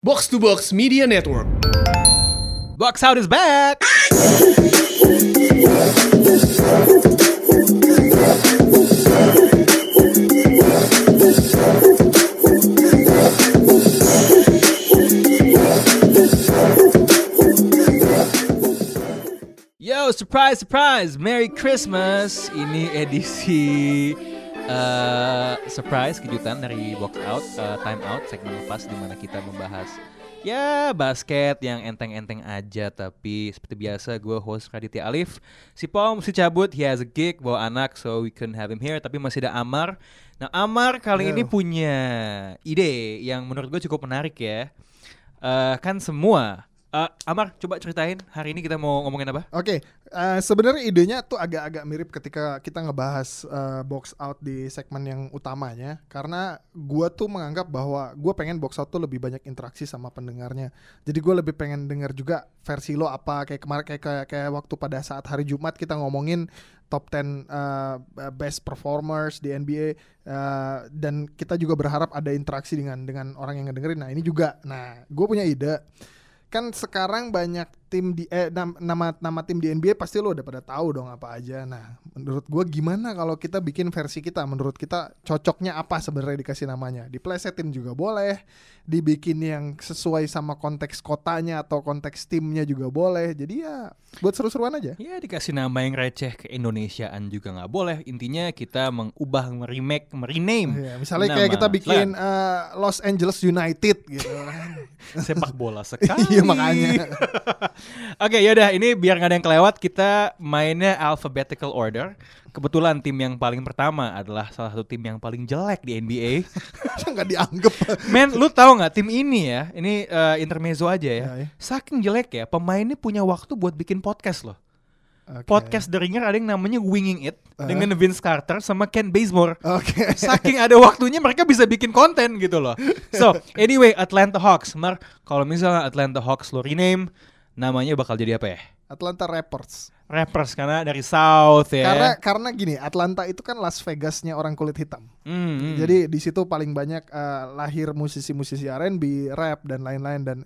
Box to Box Media Network. Box Out is back. Yo, surprise, surprise, Merry Christmas. Ini edisi eh, surprise kejutan dari Box Out, eh, Time Out, segmen lepas di mana kita membahas ya basket yang enteng-enteng aja. Tapi seperti biasa, gue host Raditya Alif. Si Paul mesti cabut, he has a gig bawa anak, so we couldn't have him here. Tapi masih ada Amar. Nah, Amar kali ini punya ide yang menurut gue cukup menarik ya. Eh, kan semua. Eh, Amar, coba ceritain hari ini kita mau ngomongin apa? Oke, eh, sebenarnya idenya tuh agak-agak mirip ketika kita ngebahas eh, box out di segmen yang utamanya, karena gua tuh menganggap bahwa gua pengen box out tuh lebih banyak interaksi sama pendengarnya. Jadi gue lebih pengen denger juga versi lo apa kayak kemarin kayak, kayak kayak waktu pada saat hari Jumat kita ngomongin top 10 eh, best performers di NBA eh, dan kita juga berharap ada interaksi dengan dengan orang yang ngedengerin. Nah ini juga, nah gue punya ide kan sekarang banyak tim di eh, nam- nama nama tim di NBA pasti lo udah pada tahu dong apa aja. Nah, menurut gua gimana kalau kita bikin versi kita? Menurut kita cocoknya apa sebenarnya dikasih namanya? Diplesetin juga boleh, dibikin yang sesuai sama konteks kotanya atau konteks timnya juga boleh. Jadi ya buat seru-seruan aja. Ya dikasih nama yang receh ke Indonesiaan juga nggak boleh. Intinya kita mengubah, meremake, merename. Ya, misalnya kayak nama. kita bikin eh, Los Angeles United gitu kan. sepak bola sekali. Iya, makanya. Oke, yaudah ini biar nggak ada yang kelewat kita mainnya alphabetical order. Kebetulan tim yang paling pertama adalah salah satu tim yang paling jelek di NBA. Nggak dianggap. Men, lu tahu nggak tim ini ya? Ini eh, intermezzo aja ya. Ya, ya. Saking jelek ya, pemainnya punya waktu buat bikin podcast loh. Oke. Podcast The Ringer ada yang namanya Winging It Uh-huh. dengan Vince Carter sama Ken Bazemore. Oke. Saking ada waktunya mereka bisa bikin konten gitu loh. So, anyway, Atlanta Hawks. Mar, kalau misalnya Atlanta Hawks lo rename, namanya bakal jadi apa ya? Atlanta Raptors. Rappers karena dari South ya. Karena karena gini, Atlanta itu kan Las Vegasnya orang kulit hitam. Hmm, hmm. Jadi di situ paling banyak eh, lahir musisi-musisi R&B, rap dan lain-lain dan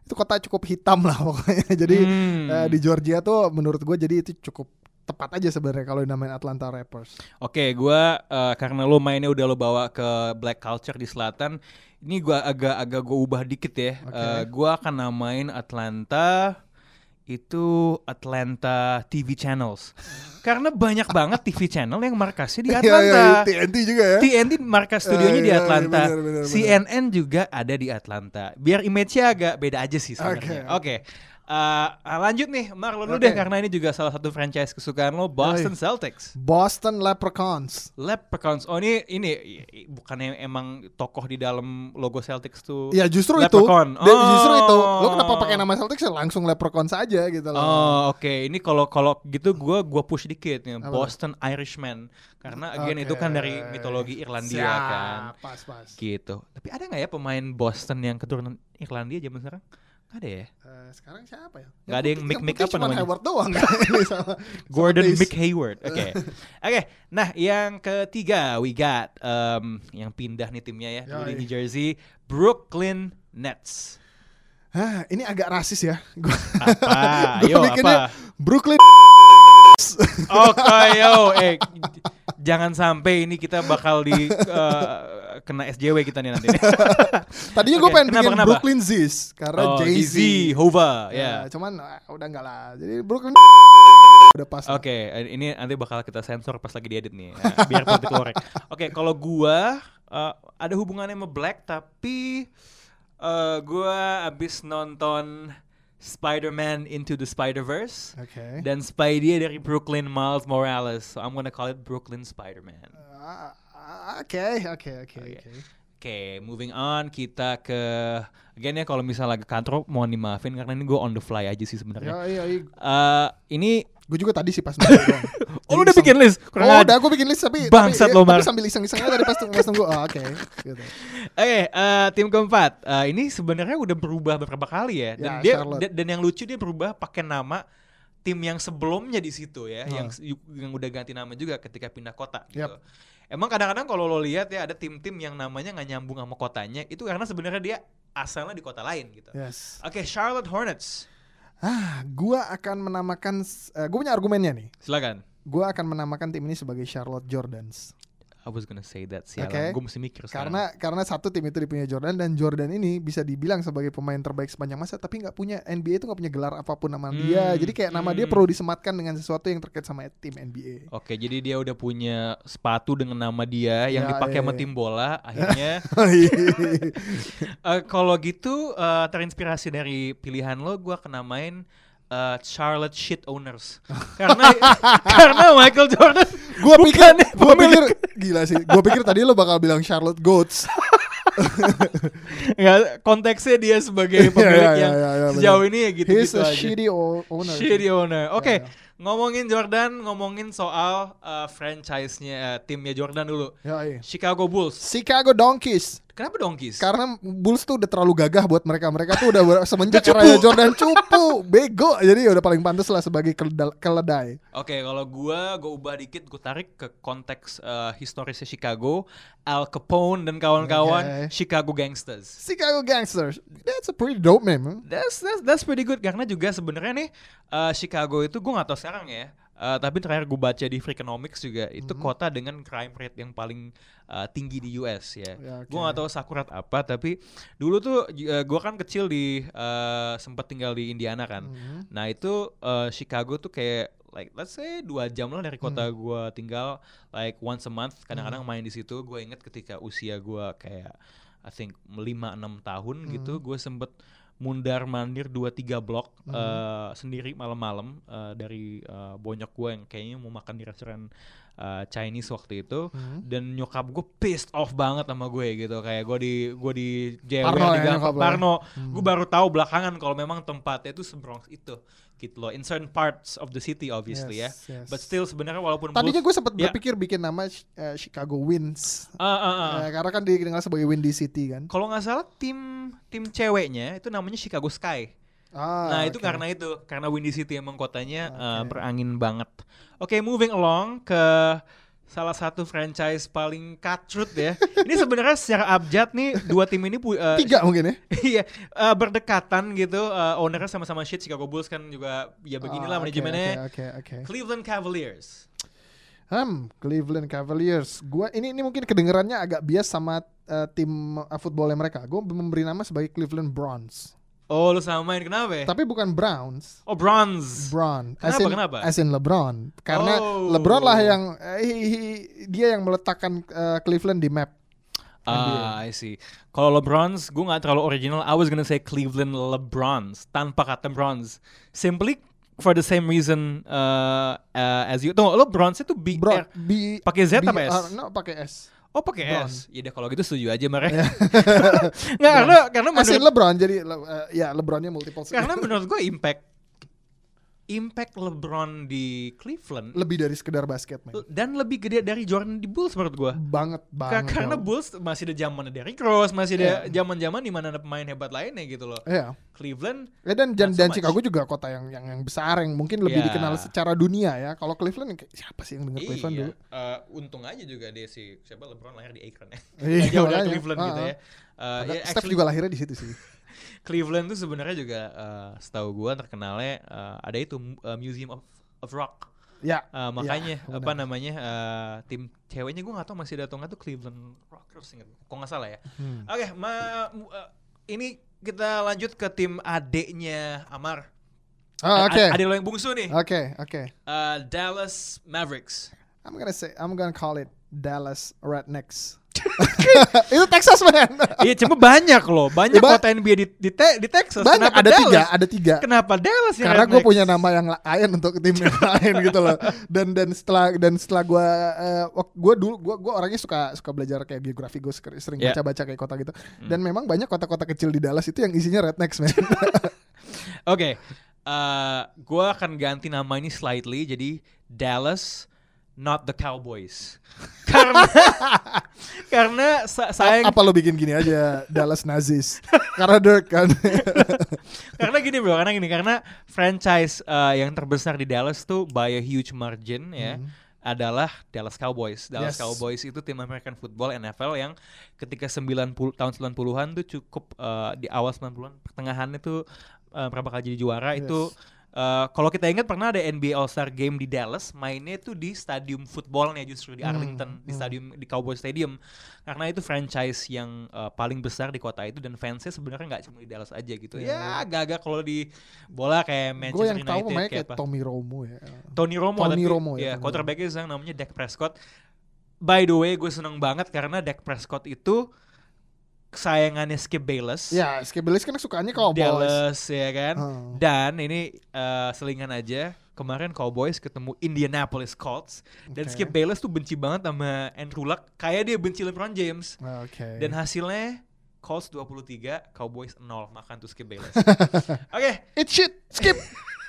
itu kota cukup hitam lah pokoknya. Jadi Hmm. eh, di Georgia tuh menurut gue jadi itu cukup tepat aja sebenarnya kalau dinamain Atlanta Raptors. Oke, gua eh, karena lo mainnya udah lo bawa ke black culture di selatan, ini gua agak-agak gua ubah dikit ya. Oke. Eh, gua akan namain Atlanta itu Atlanta TV channels. karena banyak banget TV channel yang markasnya di Iya, Atlanta. iya, TNT juga ya. TNT markas studionya Eh, di iya, Atlanta. benar, benar, benar. CNN juga ada di Atlanta. Biar image-nya agak beda aja sih sebenarnya. Oke. Eh, lanjut nih, Mar lo dulu deh karena ini juga salah satu franchise kesukaan lo, Boston Celtics. Boston Leprechauns. Leprechauns. Oh ini ini bukannya emang tokoh di dalam logo Celtics tuh. Ya justru itu. Leprechaun. Dan justru itu. Lo Oh. kenapa pakai nama Celtics ya langsung Leprechauns aja gitu loh. Oh oke, ini kalau kalau gitu gua gua push dikit. Apa? Boston Irishman karena again itu kan dari mitologi Irlandia Siap, kan. Pas pas. Gitu. Tapi ada nggak ya pemain Boston yang keturunan Irlandia zaman sekarang? Nggak ada ya? Eh, sekarang siapa ya? Nggak ada yang mic-mic putih apa namanya? Hayward doang kan? Ini sama- Gordon sama. Mick Hayward. Oke. Oke. Nah, yang ketiga we got um, yang pindah nih timnya ya dari. New Jersey, Brooklyn Nets. Hah, ini agak rasis ya. Gua Apa? gua bikinnya apa? Brooklyn Oke, yo, eh jangan sampai ini kita bakal di eh, kena SJW kita nih nanti. Tadinya gue Oke, pengen kenapa, bikin kenapa? Brooklyn Ziz karena oh, Jay-Z. Jay-Z, Hova, ya. Ya, cuman ah, udah enggak lah. Jadi Brooklyn udah pas. Oke, eh, ini nanti bakal kita sensor pas lagi diedit nih, ya, biar politik korek. Oke, kalau gua eh, ada hubungannya sama Black, tapi eh, gua abis nonton Spider-Man Into the Spider-Verse Okay. Then Spidey dari Brooklyn Miles Morales, so I'm gonna call it Brooklyn Spider-Man. Ah, okay, okay, okay, oke, Oke. Oke. Oke, moving on kita ke again ya kalau misalnya lagi kantor mohon dimaafin karena ini gue on the fly aja sih sebenarnya. Yo, yo, yo. Eh, ini Gue juga tadi sih pas nunggu oh lu udah iseng. bikin list? Kurang Oh, udah gue bikin list tapi Bangsat tapi, lo, Mar. tapi sambil iseng-iseng aja tadi pas tunggu. Oh, oke. Gitu. Oke, eh, tim keempat. Eh, ini sebenarnya udah berubah beberapa kali ya. Dan Ya, dia Charlotte. dan yang lucu dia berubah pakai nama tim yang sebelumnya di situ ya, Oh. yang yang udah ganti nama juga ketika pindah kota gitu. Yap. Emang kadang-kadang kalau lo lihat ya ada tim-tim yang namanya nggak nyambung sama kotanya, itu karena sebenarnya dia asalnya di kota lain gitu. Yes. Oke, Charlotte Hornets. Ah, gua akan menamakan uh, gue punya argumennya nih. Silakan. Gua akan menamakan tim ini sebagai Charlotte Jordans. I was gonna say that sih. Oke. Gue mesti mikir sekarang. Karena karena satu tim itu dipunya Jordan dan Jordan ini bisa dibilang sebagai pemain terbaik sepanjang masa tapi nggak punya NBA itu nggak punya gelar apa pun nama dia. Hmm, Jadi kayak nama dia hmm. perlu disematkan dengan sesuatu yang terkait sama tim NBA. Oke, jadi dia udah punya sepatu dengan nama dia yang Ya, dipakai iya, sama iya. tim bola. Akhirnya, eh, kalau gitu eh, terinspirasi dari pilihan lo, gue akan namain eh, Charlotte Shit Owners. karena karena Michael Jordan. gua pikir gua pikir gila sih. Gua pikir tadi lo bakal bilang Charlotte Goats. Nggak, konteksnya dia sebagai pemilik Iya, iya, yang iya, iya, benar. sejauh ini ya gitu-gitu He's a aja. shitty owner. Shitty owner. Oke, Ya, ya. ngomongin Jordan, ngomongin soal uh, franchise-nya uh, timnya Jordan dulu. Iya. Chicago Bulls. Chicago Donkeys. Kenapa Donkeys? Karena Bulls tuh udah terlalu gagah buat mereka. Mereka tuh udah semenjak era Jordan cupu, bego. Jadi udah paling pantas lah sebagai keledai. Oke, kalau gua gua ubah dikit, gua tarik ke konteks uh, historisnya Chicago, Al Capone dan kawan-kawan, Oke. Chicago Gangsters. Chicago Gangsters. That's a pretty dope name. huh? That's that's that's pretty good karena juga sebenarnya nih uh, Chicago itu gua nggak tahu sekarang ya. Uh, tapi terakhir gue baca di Freakonomics juga itu Mhm. kota dengan crime rate yang paling uh, tinggi di US ya. Ya, oke. Gue nggak tahu sakurat apa tapi dulu tuh uh, gue kan kecil di uh, sempat tinggal di Indiana kan. Mhm. Nah itu uh, Chicago tuh kayak like let's say dua jam lah dari kota Hmm. gua tinggal like once a month kadang-kadang main di situ. Gue inget ketika usia gua kayak I think 5-6 tahun gitu Hmm. gue sempet mundar mandir 2-3 blok Hmm. uh, sendiri malam-malam uh, dari uh, bonyok gue yang kayaknya mau makan di restoran uh, Chinese waktu itu Mhm. dan nyokap gue pissed off banget sama gue gitu kayak gue di gue di jewer Parno di ya lo ya? Parno Hmm. gue baru tahu belakangan kalau memang tempatnya itu sebronx itu gitu loh in certain parts of the city obviously Yes, ya yes. but still sebenarnya walaupun Tadinya gue sempat Ya. berpikir bikin nama uh, Chicago Winds. Ah, ah, ah. Eh, karena kan dikenal sebagai Windy City kan. kalau nggak salah tim tim ceweknya itu namanya Chicago Sky Ah, nah itu oke. karena itu karena Windy City emang kotanya uh, Oke. berangin banget oke moving along ke salah satu franchise paling cutthroat ya ini sebenarnya secara abjad nih dua tim ini uh, tiga mungkin ya. Iya, eh, berdekatan gitu. eh, ownernya sama-sama shit. Chicago Bulls kan juga ya beginilah Ah, oke, manajemennya. Oke, oke. oke. Cleveland Cavaliers. Hmm, Cleveland Cavaliers. Gua ini ini mungkin kedengerannya agak bias sama uh, tim uh, footballnya mereka. Gue memberi nama sebagai Cleveland Browns. Oh, lu samain kenapa ya? Tapi bukan Browns. Oh, bronze. Brown. Kenapa, as in, kenapa? As in LeBron. Karena Oh. LeBron lah yang eh, he- he- dia yang meletakkan uh, Cleveland di map. Ah, I see. Kalau LeBrons, gue nggak terlalu original. I was gonna say Cleveland LeBrons tanpa kata bronze. Simply for the same reason uh, uh, as you. Tunggu, lo bronze itu B Bro, R- B pakai Z B- apa S? uh, no, pakai S. Oh, pakai. S. Ya deh kalau gitu setuju aja mereka. Nggak karena karena in menurut LeBron jadi uh, ya LeBronnya multiple. karena menurut gue impact impact LeBron di Cleveland lebih dari sekedar basket, man. dan lebih gede dari Jordan di Bulls menurut gue. Banget banget. karena. Bulls masih ada zamannya Derrick Rose, masih ada Iya. zaman-zaman di mana ada pemain hebat lainnya gitu loh. Iya. Cleveland Ya dan dan, so dan. Chicago juga kota yang yang yang besar yang mungkin lebih Ya. dikenal secara dunia ya. Kalau Cleveland siapa sih yang dengar Cleveland iya, dulu? eh, untung aja juga dia si siapa LeBron lahir di Akron ya. Iya, jauh dari. Cleveland gitu Ah, ya. Ada- ya, Steph actually, juga lahirnya di situ sih. Cleveland tuh sebenarnya juga eh, setahu gua terkenalnya eh, ada itu eh, Museum of, of Rock. Ya. Uh, makanya Ya, apa benar. namanya uh, tim ceweknya gue gak tahu masih ada atau nggak tuh Cleveland Rockers ingat kok nggak salah ya Hmm. oke ma mu- uh, ini kita lanjut ke tim adeknya Amar A- oke. adek lo yang bungsu nih Oke, oke. Uh, Dallas Mavericks I'm gonna say I'm gonna call it Dallas Rednecks. Itu Texas man. iya cuma banyak loh banyak Ya, ba- kota NBA di, di, Te- di Texas Banyak Kenapa ada Dallas? tiga, ada tiga. kenapa Dallas yang Karena gue punya nama yang lain untuk tim yang lain gitu loh. Dan dan setelah dan setelah gue gue dulu gue gue orangnya suka suka belajar kayak geografi gue sering Yeah. baca-baca kayak kota gitu. Hmm. Dan memang banyak kota-kota kecil di Dallas itu yang isinya rednecks man. Oke, eh gue akan ganti nama ini slightly jadi Dallas not the Cowboys. karena karena sa- sayang Apa lo bikin gini aja Dallas Nazis? Karena Dirk kan. karena gini bro, karena gini karena franchise eh, yang terbesar di Dallas tuh by a huge margin ya. Hmm. adalah Dallas Cowboys. Dallas Yes. Cowboys itu tim American Football NFL yang ketika 90 tahun 90-an tuh cukup eh, di awal 90-an pertengahan itu eh, berapa kali jadi juara Yes. itu eh, kalau kita ingat pernah ada NBA All-Star Game di Dallas, mainnya itu di stadium footballnya justru di Hmm, Arlington, di hmm. stadium di Cowboy Stadium. Karena itu franchise yang eh, paling besar di kota itu dan fansnya sebenarnya nggak cuma di Dallas aja gitu. Iya. Ya agak-agak kalau di bola kayak Manchester yang tahu United pemainnya kayak kayak apa. Tommy Romo ya. Tony Romo Tony tapi Romo ya, ya quarterbacknya sekarang namanya Dak Prescott. By the way, gue seneng banget karena Dak Prescott itu kesayangannya Skip Bayless. Ya, Skip Bayless kan sukanya Cowboys. Dallas ya kan. Hmm. Dan ini eh, selingan aja. Kemarin Cowboys ketemu Indianapolis Colts dan. Skip Bayless tuh benci banget sama Andrew Luck kayak dia benci LeBron James. Oke. Dan hasilnya Colts 23, Cowboys 0 makan tuh Skip Bayless. Oke, It shit, skip.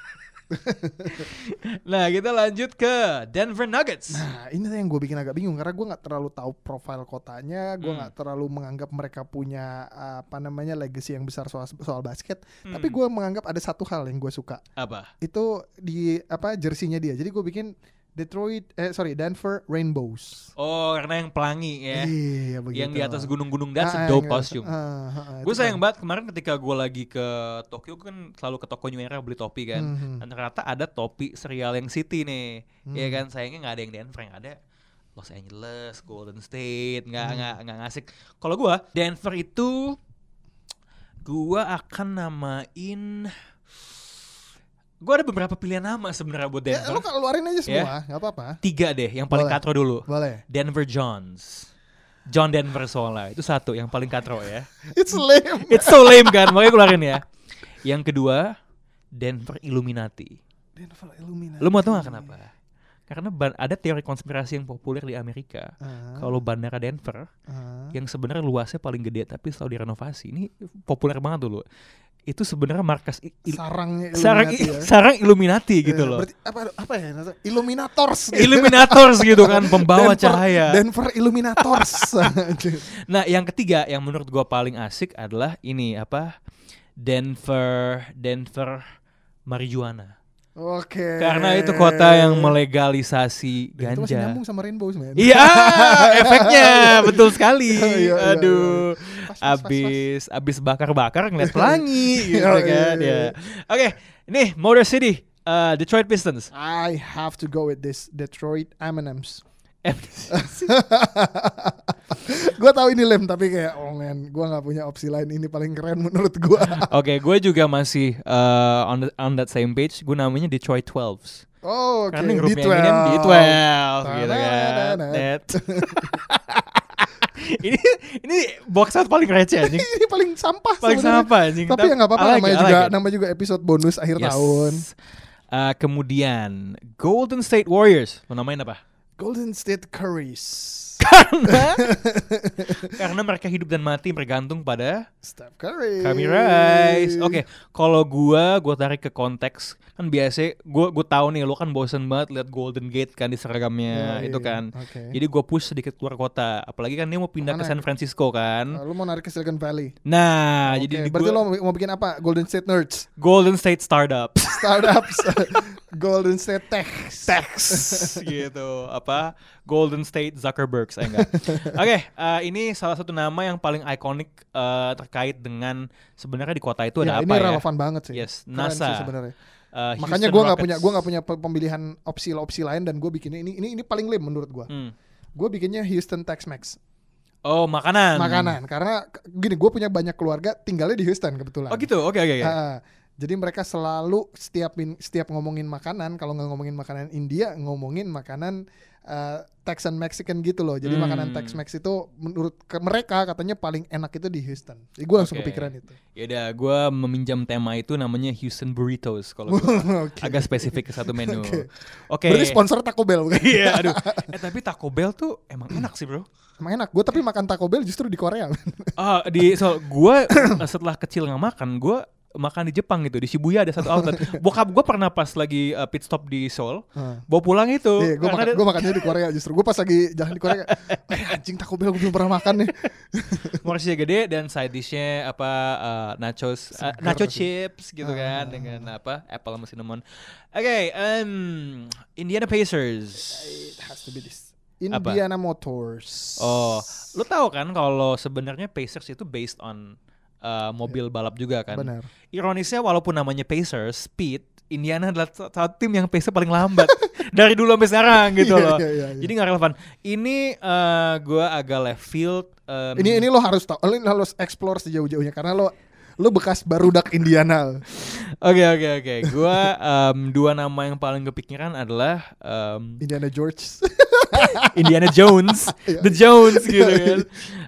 nah kita lanjut ke Denver Nuggets. Nah, ini yang gue bikin agak bingung karena gue nggak terlalu tahu profil kotanya, gue Hmm. nggak terlalu menganggap mereka punya apa namanya legacy yang besar soal soal basket. Hmm. Tapi gue menganggap ada satu hal yang gue suka. apa? Itu di apa jersinya dia. Jadi gue bikin Detroit, eh sorry Denver Rainbows. Oh, karena yang pelangi ya. Iya begitu. yang di atas gunung-gunung that's Ah, a dope yang- costume. ah, ah, ah, gue sayang kan. banget kemarin ketika gue lagi ke Tokyo kan selalu ke toko New Era beli topi kan. Mhm. Dan ternyata ada topi serial yang City nih. Hmm. Iya kan sayangnya nggak ada yang Denver yang ada Los Angeles, Golden State, nggak Hmm. nggak nggak ngasik. Kalau gua Denver itu gua akan namain gua ada beberapa pilihan nama sebenarnya buat Ya, lu Denver. keluarin aja Ya. semua, nggak apa-apa. Tiga deh, yang paling Boleh. katro dulu. Boleh. Denver Johns. John Denver soalnya itu satu yang paling katro ya. It's lame. It's so lame kan, makanya keluarin ya. Yang kedua, Denver Illuminati. Denver Illuminati. Lu mau tahu gak kenapa? Karena ban- ada teori konspirasi yang populer di Amerika. Ah, Kalau bandara Denver ah. yang sebenarnya luasnya paling gede tapi selalu direnovasi. Ini populer banget dulu. Itu sebenarnya markas il- sarangnya sarang, Illuminati ya. sarang Illuminati gitu Eh, loh. Berarti apa apa ya? Illuminators. gitu. Illuminators gitu kan, pembawa Denver- cahaya. Denver Illuminators. Nah, yang ketiga yang menurut gua paling asik adalah ini apa? Denver Denver marijuana. Oke. Karena itu kota yang melegalisasi Dan itu masih ganja. nyambung sama Rainbows man. Iya, efeknya betul sekali. Iya, iya, iya. Aduh, Pas, pas, pas, abis abis bakar-bakar ngeliat pelangi gitu Iya, kan iya, ya. iya. Oke, nih Motor City, uh, Detroit Pistons. I have to go with this Detroit M&M's. gue tahu ini lem tapi kayak oh man, gue nggak punya opsi lain ini paling keren menurut gue. Oke, gue juga masih uh, on the- on that same page. Gue namanya Detroit Twelves. oh, oke. Karena grupnya D12. Eminem D12 gitu kan. Net. ini ini box out paling receh anjing. ini paling sampah Paling sebenarnya. sampah anjing. Tapi ya nggak apa-apa like namanya it, juga like namanya juga episode bonus akhir Yes. tahun. Uh, kemudian Golden State Warriors. Lo namain apa? Golden State Currys. Karena karena mereka hidup dan mati bergantung pada Steph Curry. Kami Rice. Oke, kalau gua gua tarik ke konteks kan biasa gua gua tahu nih lo kan bosen banget lihat Golden Gate kan di seragamnya Ya, itu iya. kan. Oke. Jadi gua push sedikit keluar kota. Apalagi kan dia mau pindah ke Ke mana? San Francisco kan. Uh, lu mau narik ke Silicon Valley. Nah, Oke, jadi di berarti gua- lo mau bikin apa? Golden State Nerds, Golden State Startups. startups, Golden State Tech. Tax gitu apa Golden State Zuckerbergs eh, enggak oke eh, ini salah satu nama yang paling ikonik eh, terkait dengan sebenarnya di kota itu ada Ya, apa ini ya relevan banget sih. Yes, Keren NASA. sih sebenarnya. Eh, Makanya gue nggak punya gue nggak punya pe- pemilihan opsi-opsi lain dan gue bikinnya ini ini ini paling lame menurut gue. Hmm. Gue bikinnya Houston Tex-Mex oh makanan makanan karena gini gue punya banyak keluarga tinggalnya di Houston kebetulan. oh gitu oke oke oke Ah, jadi mereka selalu setiap setiap ngomongin makanan kalau nggak ngomongin makanan India ngomongin makanan eh, Texan Mexican gitu loh. Jadi Hmm. makanan Tex-Mex itu menurut mereka katanya paling enak itu di Houston. Jadi gue langsung Oke. kepikiran itu. ya udah gue meminjam tema itu namanya Houston Burritos kalau Oke. agak spesifik ke satu menu Oke. oke Berarti sponsor Taco Bell bukan? iya aduh eh tapi Taco Bell tuh emang enak sih bro Emang enak. Gue tapi makan Taco Bell justru di Korea. Ah di so gue setelah kecil nggak makan gue makan di Jepang gitu di Shibuya ada satu outlet. Bokap gue pernah pas lagi uh, pit stop di Seoul, Heeh. bawa pulang itu. Iya, gue makan, gue makannya di Korea justru. Gue pas lagi jalan di Korea, eh anjing Taco Bell gue belum pernah makan nih. porsinya gede dan side dishnya apa uh, nachos uh, nacho chips gitu kan Ah. dengan apa apple sama cinnamon. Oke, um, Indiana Pacers. It has to be this. Apa? Indiana Motors. Oh, lu tahu kan kalau sebenarnya Pacers itu based on uh, mobil balap juga kan? Benar. Ironisnya walaupun namanya Pacers, Speed, Indiana adalah sa- satu tim yang pace paling lambat dari dulu sampai sekarang gitu Iya, loh. iya, iya, iya. Jadi nggak relevan. Ini uh, gue agak left field. um, Ini ini lo harus tahu, lo harus explore sejauh-jauhnya karena lo lo bekas barudak Indiana. Oke oke oke. Gua um, dua nama yang paling kepikiran adalah um, Indiana George. Indiana Jones, Iya. The Jones gitu kan.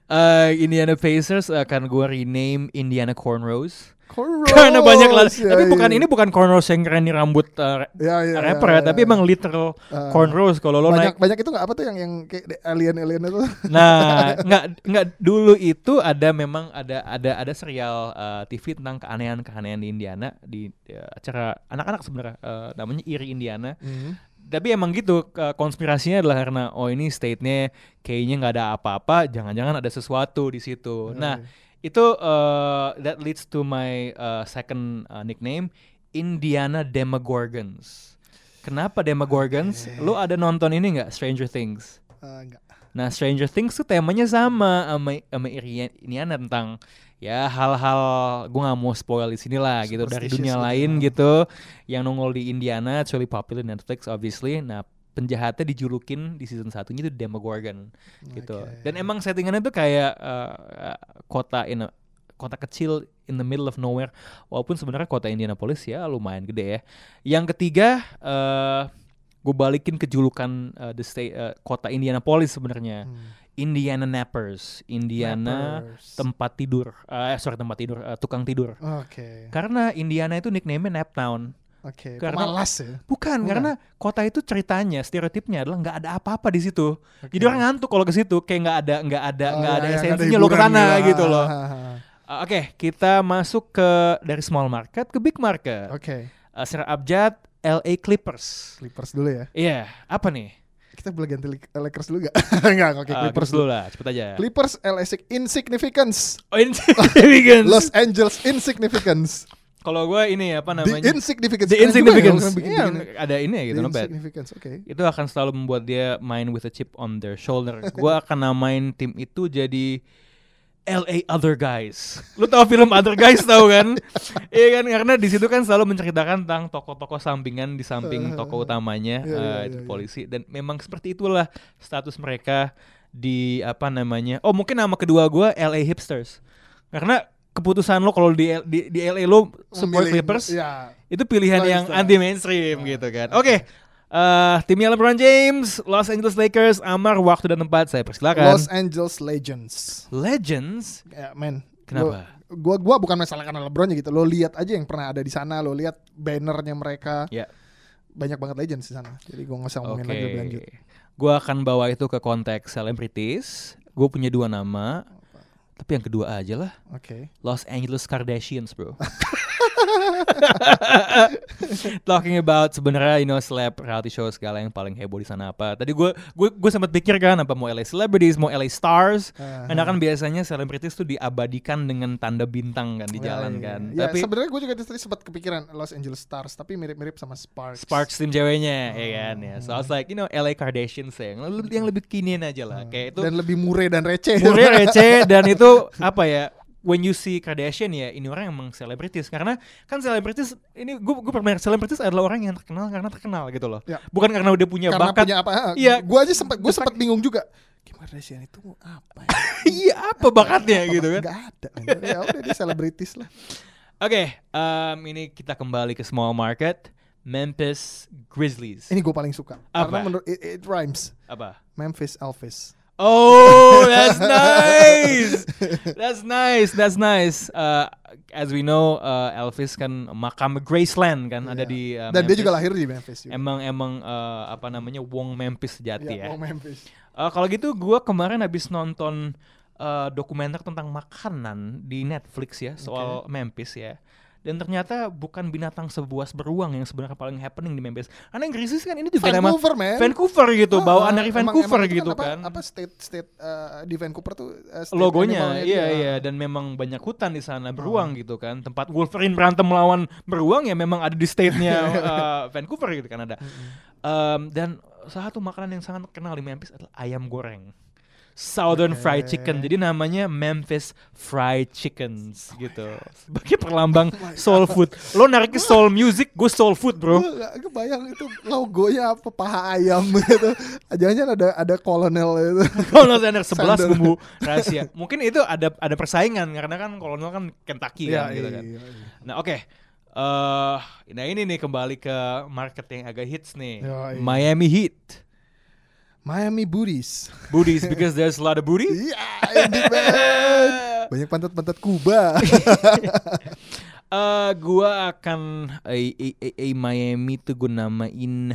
Uh, Indiana Pacers akan gua rename Indiana Cornrows Cornrows. karena banyak lah. Ya, tapi iya. bukan ini bukan cornrows yang keren di rambut uh, Ya, ya, rapper ya, ya, ya, tapi ya. emang literal Ah. cornrows kalau lo naik. banyak banyak itu nggak apa tuh yang yang kayak alien alien itu. Nah, nggak nggak dulu itu ada memang ada ada ada serial uh, TV tentang keanehan-keanehan di Indiana di uh, acara anak-anak sebenarnya uh, namanya Iri Indiana. Hmm. Tapi emang gitu konspirasinya adalah karena oh ini state-nya kayaknya nggak ada apa-apa, jangan-jangan ada sesuatu di situ. Nah, itu uh, that leads to my uh, second uh, nickname Indiana Demogorgons. Kenapa Demogorgons? Lu ada nonton ini nggak Stranger Things? Eh, enggak. Nah, Stranger Things tuh temanya sama sama sama Indiana tentang ya hal-hal gue nggak mau spoil di sini lah gitu dari dunia gitu. lain gitu yang nongol di Indiana, actually popular di Netflix obviously. Nah, penjahatnya dijulukin di season satunya itu Demogorgon gitu. Dan emang settingannya tuh kayak uh, kota in a- kota kecil in the middle of nowhere. Walaupun sebenarnya kota Indianapolis ya lumayan gede ya. Yang ketiga uh, gue balikin ke julukan uh, the state uh, kota Indianapolis sebenarnya. Hmm. Indiana Nappers, Indiana Nappers. tempat tidur. Eh sorry tempat tidur, uh, tukang tidur. Oke. Karena Indiana itu nickname-nya Naptown. Oke. Karena- Pemalas ya. Bukan, Bukan. karena kota itu ceritanya stereotipnya adalah nggak ada apa-apa di situ. Oke. Jadi orang ngantuk kalau ke situ kayak nggak ada nggak ada Oh, nggak ya, ada ya, esensinya lo ke sana gitu. gitu loh. Uh, Oke, kita masuk ke dari small market ke big market. Oke. Uh, secara abjad LA Clippers. Clippers dulu ya. Iya, apa nih? Kita boleh ganti Lak- Lakers dulu gak? Enggak, oke Uh, Clippers dulu lah, cepet aja. Clippers LA Sig- Insignificance. Oh, insignificance. Los Angeles Insignificance. Kalau gue ini apa The namanya? Insignificance. The juga ya Insignificance. bikin- Iya, bikin- ada ini ya gitu, The. Insignificance, oke. Itu akan selalu membuat dia main with a chip on their shoulder. Gua akan namain tim itu jadi LA Other Guys. Lu tahu film Other Guys tahu kan? Iya kan karena di situ kan selalu menceritakan tentang tokoh-tokoh sampingan di samping tokoh utamanya Iya, iya, iya, itu iya. polisi dan memang seperti itulah status mereka di apa namanya? Oh, mungkin nama kedua gua LA Hipsters. Karena keputusan lo kalau di, di di LA lo support Memilih- Clippers Ya. itu pilihan yang anti mainstream gitu kan. Oke. Eh timnya LeBron James, Los Angeles Lakers, Amar waktu dan tempat saya persilakan. Los Angeles Legends. Legends. Ya, men. Kenapa? Lo- gua gua bukan masalah karena LeBron ya gitu. Lo lihat aja yang pernah ada di sana, lo lihat bannernya mereka. Ya. Banyak banget legends di sana. Jadi gua nggak usah ngomongin lagi lebih lanjut. Gua akan bawa itu ke konteks celebrities. Gue punya dua nama. Tapi yang kedua aja lah. Oke. Los Angeles Kardashians, bro. Talking about sebenarnya you know celeb reality show segala yang paling heboh di sana apa. Tadi gue gue gue sempat pikir kan apa mau LA celebrities, mau LA stars. Ah. Karena kan biasanya selebritis tuh diabadikan dengan tanda bintang kan di Ya, jalan iya, kan. iya. Ya, Tapi sebenarnya gue juga tadi sempat kepikiran Los Angeles Stars, tapi mirip-mirip sama Sparks. Sparks tim ceweknya ya kan ya. So I was like, you know, LA Kardashians ya. Yang, lebih- yang lebih kinian aja lah. Kayak itu dan lebih murah dan receh. murah receh dan itu apa ya? When you see Kardashian ya ini orang emang selebritis karena kan selebritis ini gue gue pernah selebritis adalah orang yang terkenal karena terkenal gitu loh Ya. bukan karena udah punya Karena bakat punya apa? Iya. Gue aja sempat gue sempat bingung juga. Kim Kardashian itu apa ya? iya apa bakatnya gitu kan Gak ada. Ya udah dia selebritis lah. oke em, ini kita kembali ke small market Memphis Grizzlies Ini gue paling suka. Apa? Karena menurut it, it rhymes. apa Memphis Elvis. Oh, that's nice. That's nice. That's nice. Uh, as we know, uh, Elvis kan makam Graceland kan ada Iya. di uh, Dan dia juga lahir di Memphis juga. Emang emang uh, apa namanya Wong Memphis sejati ya. Iya, oh, Memphis. Uh, Kalau gitu, gua kemarin habis nonton uh, dokumenter tentang makanan di Netflix ya soal Memphis ya. Dan ternyata bukan binatang sebuas beruang yang sebenarnya paling happening di Memphis. Karena yang krisis kan ini juga nama Vancouver man. Vancouver gitu, Ah, bawaan dari emang- Vancouver emang itu gitu apa, kan. apa state state uh, di Vancouver tuh uh, state logonya iya dia. iya. Dan memang banyak hutan di sana beruang gitu kan. Tempat Wolverine berantem melawan beruang ya memang ada di state-nya uh, Vancouver gitu kan ada. Em, dan salah satu makanan yang sangat terkenal di Memphis adalah ayam goreng Southern Fried Chicken jadi namanya Memphis Fried Chickens gitu sebagai perlambang soul food lo nariknya soul music gue soul food bro Gue gak kebayang itu logonya apa paha ayam gitu. Jangan-jangan ada ada kolonel itu. Kolonel Sanders 11 Sanders. bumbu rahasia. Mungkin itu ada ada persaingan karena kan Kolonel kan Kentucky kan Iya, gitu iya, kan. iya, iya. Nah, oke. Eh, nah ini nih kembali ke market yang agak hits nih. Yoi. Miami Heat. Miami Booties. Booties because there's a lot of booty. Iya, ini man. Banyak pantat-pantat Kuba. Eh, gua akan eh, eh, eh, eh, Miami tuh gue namain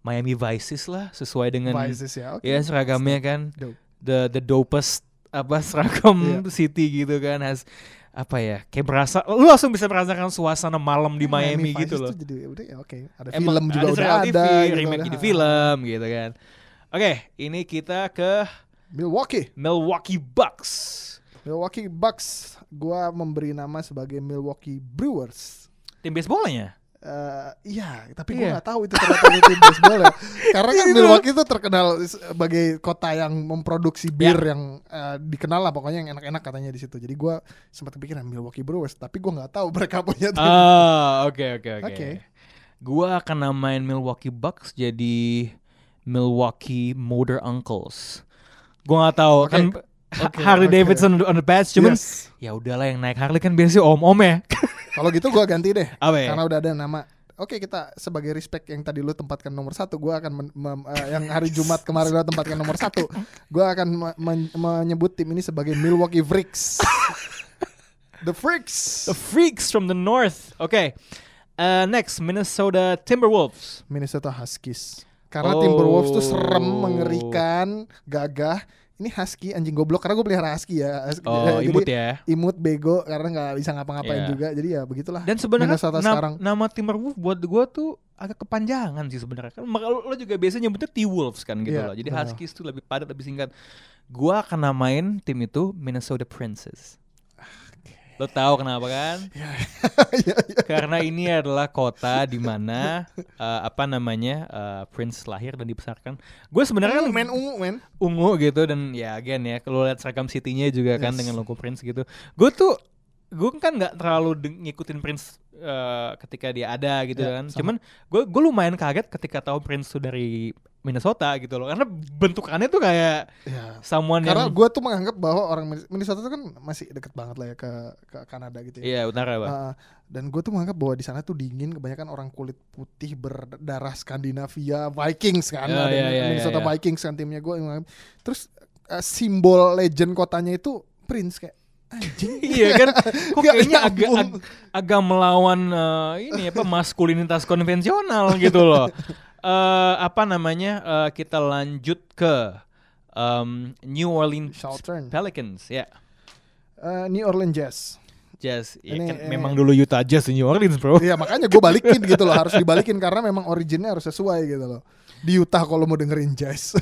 Miami Vices lah sesuai dengan Vices ya. Oke. ya seragamnya kan. Dope. the the dopest apa seragam Iya. city gitu kan has apa ya kayak berasa lu langsung bisa merasakan suasana malam di Miami, gitu Vices loh. jadi udah ya oke. Ada Emang film juga ada udah serial ada. TV, gitu, remake udah. jadi film gitu kan. Oke, ini kita ke Milwaukee. Milwaukee Bucks. Milwaukee Bucks. Gua memberi nama sebagai Milwaukee Brewers. Tim baseballnya. Eh, iya, tapi gue nggak tahu itu ternyata itu tim baseball ya. Karena kan Milwaukee itu terkenal sebagai kota yang memproduksi bir Ya. yang eh, dikenal lah pokoknya yang enak-enak katanya di situ. Jadi gue sempat kepikiran Milwaukee Brewers, tapi gue nggak tahu mereka punya tim. Ah, oke oke oke. Oke. Gua akan namain Milwaukee Bucks jadi Milwaukee Motor Uncles. Gua nggak tahu Oke. kan Oke, Harley oke. Davidson on the patch cuman Yes. ya udahlah yang naik Harley kan biasanya om-om ya. Kalau gitu gue ganti deh. Apa ya? Karena udah ada nama. Oke kita sebagai respect yang tadi lu tempatkan nomor satu, gue akan men- mem- eh, yang hari Jumat kemarin lu tempatkan nomor satu, gue akan me- men- menyebut tim ini sebagai Milwaukee Freaks. The Freaks. The Freaks from the North. Oke. Uh, next Minnesota Timberwolves. Minnesota Huskies. Karena Oh. Timberwolves tuh serem, mengerikan, gagah. Ini husky anjing goblok karena gue pelihara husky ya. Husky- Oh, jadi imut ya. Imut bego karena nggak bisa ngapa-ngapain Iya. juga. Jadi ya begitulah. Dan sebenarnya nam- sekarang. nama Timberwolves buat gua tuh agak kepanjangan sih sebenarnya. Kan lo, juga biasanya nyebutnya T-Wolves kan gitu Iya, loh. Jadi benar. Huskies tuh lebih padat, lebih singkat. Gua akan namain tim itu Minnesota Princess. Lo tahu kenapa kan? Iya, iya. Karena ini adalah kota di mana eh, apa namanya eh, Prince lahir dan dibesarkan. Gue sebenarnya kan men ungu men. ungu gitu dan ya again ya kalau lihat seragam City-nya juga kan Yes. dengan logo Prince gitu. Gue tuh gue kan nggak terlalu ngikutin Prince eh, ketika dia ada gitu Ya, kan. sama. Cuman gue gue lumayan kaget ketika tahu Prince tuh dari Minnesota gitu loh. Karena bentukannya tuh kayak Ya. someone Karena yang gue tuh menganggap bahwa orang Min- Minnesota tuh kan masih deket banget lah ya ke ke Kanada gitu ya. Iya utara bang. Uh, dan gue tuh menganggap bahwa di sana tuh dingin kebanyakan orang kulit putih berdarah Skandinavia Vikings kan Ya, ada ya, ya, Minnesota ya, ya. Vikings kan timnya gue terus uh, simbol legend kotanya itu Prince kayak anjing iya kan kok Nggak kayaknya agak nyambung. ag- agak melawan eh, ini apa maskulinitas konvensional gitu loh. Eh apa namanya? eh, kita lanjut ke em, New Orleans Southern Pelicans ya. Uh, New Orleans Jazz Jazz, ya Ini, kan eh, memang dulu Utah Jazz di New Orleans, Bro. Iya makanya gue balikin gitu loh harus dibalikin karena memang originnya harus sesuai gitu loh di Utah kalau mau dengerin jazz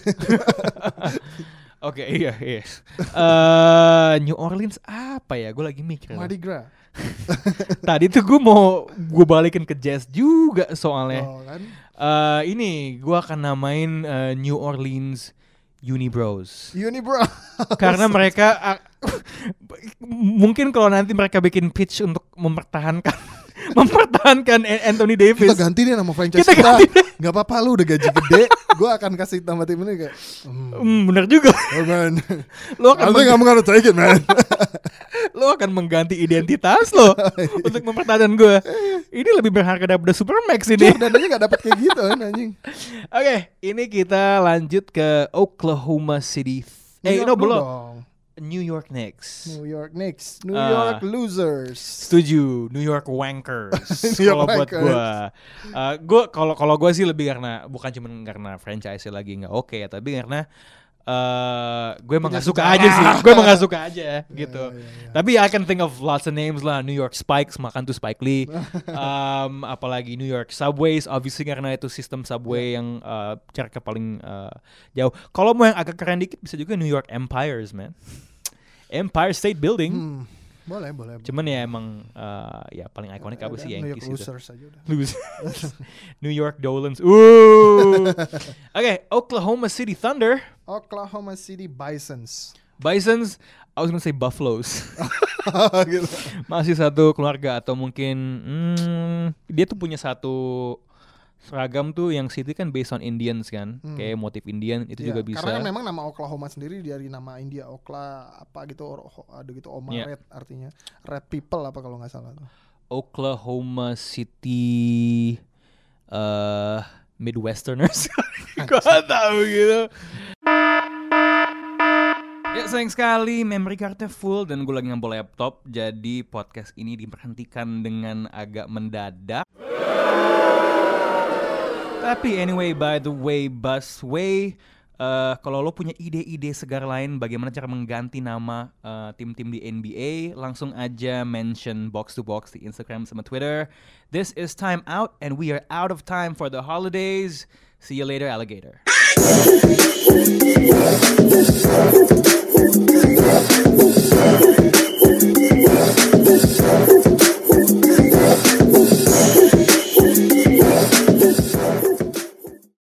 Oke, iya, iya. Eh, New Orleans apa ya? Gue lagi mikir. Mardi Gras Tadi tuh gue mau gue balikin ke Jazz juga soalnya. oh, kan Eh, ini gue akan namain eh, New Orleans Unibros. Unibro Karena mereka ah, mungkin kalau nanti mereka bikin pitch untuk mempertahankan mempertahankan Anthony kita Davis. ganti deh nama franchise Kita kita, nggak apa-apa lu udah gaji gede gue akan kasih nama tim ini kayak hmm, Hmm, bener juga. oh man Lo akan gonna take it man lo akan mengganti identitas lo untuk mempertahankan gue. Ini lebih berharga daripada Supermax ini. Jordan aja gak dapet kayak gitu anjing Oke, ini kita lanjut ke Oklahoma City. Eh, no belum. New York Knicks. New York Knicks New Ah. York Losers Setuju, New York Wankers. Kalau buat gua, Uh, gua kalau kalau gua sih lebih karena bukan cuma karena franchise lagi nggak oke ya, tapi karena eh gue emang gak suka aja sih. Gue emang gak suka aja gitu. iya, iya. Tapi I can think of lots of names lah. New York Spikes makan tuh Spike Lee. um, apalagi New York Subways obviously karena itu sistem subway yang uh, jaraknya paling uh, jauh. Kalau mau yang agak keren dikit bisa juga New York Empires, man. Empire State Building. Hmm, boleh, boleh. boleh. Cuman ya emang uh, ya paling ikonik apa sih New York Yankees itu. Losers aja udah. Losers. New York Dolans. Oke, Oklahoma City Thunder. Oklahoma City Bisons. Bisons, I was gonna say Buffaloes. gitu. Masih satu keluarga atau mungkin hmm, dia tuh punya satu seragam tuh yang City kan based on Indians kan, Hmm. kayak motif Indian itu Iya, juga bisa. Karena memang nama Oklahoma sendiri dari nama India Okla apa gitu ada gitu Oma Iya. Red artinya Red People apa kalau nggak salah tuh. Oklahoma City eh Midwesterners. Nggak tahu gitu. Ya sayang sekali memory cardnya full dan gue lagi ngambil laptop jadi podcast ini diberhentikan dengan agak mendadak. Tapi anyway by the way Busway eh kalau lo punya ide-ide segar lain bagaimana cara mengganti nama eh, tim-tim di NBA langsung aja mention box to box di Instagram sama Twitter. This is time out and we are out of time for the holidays. See you later alligator.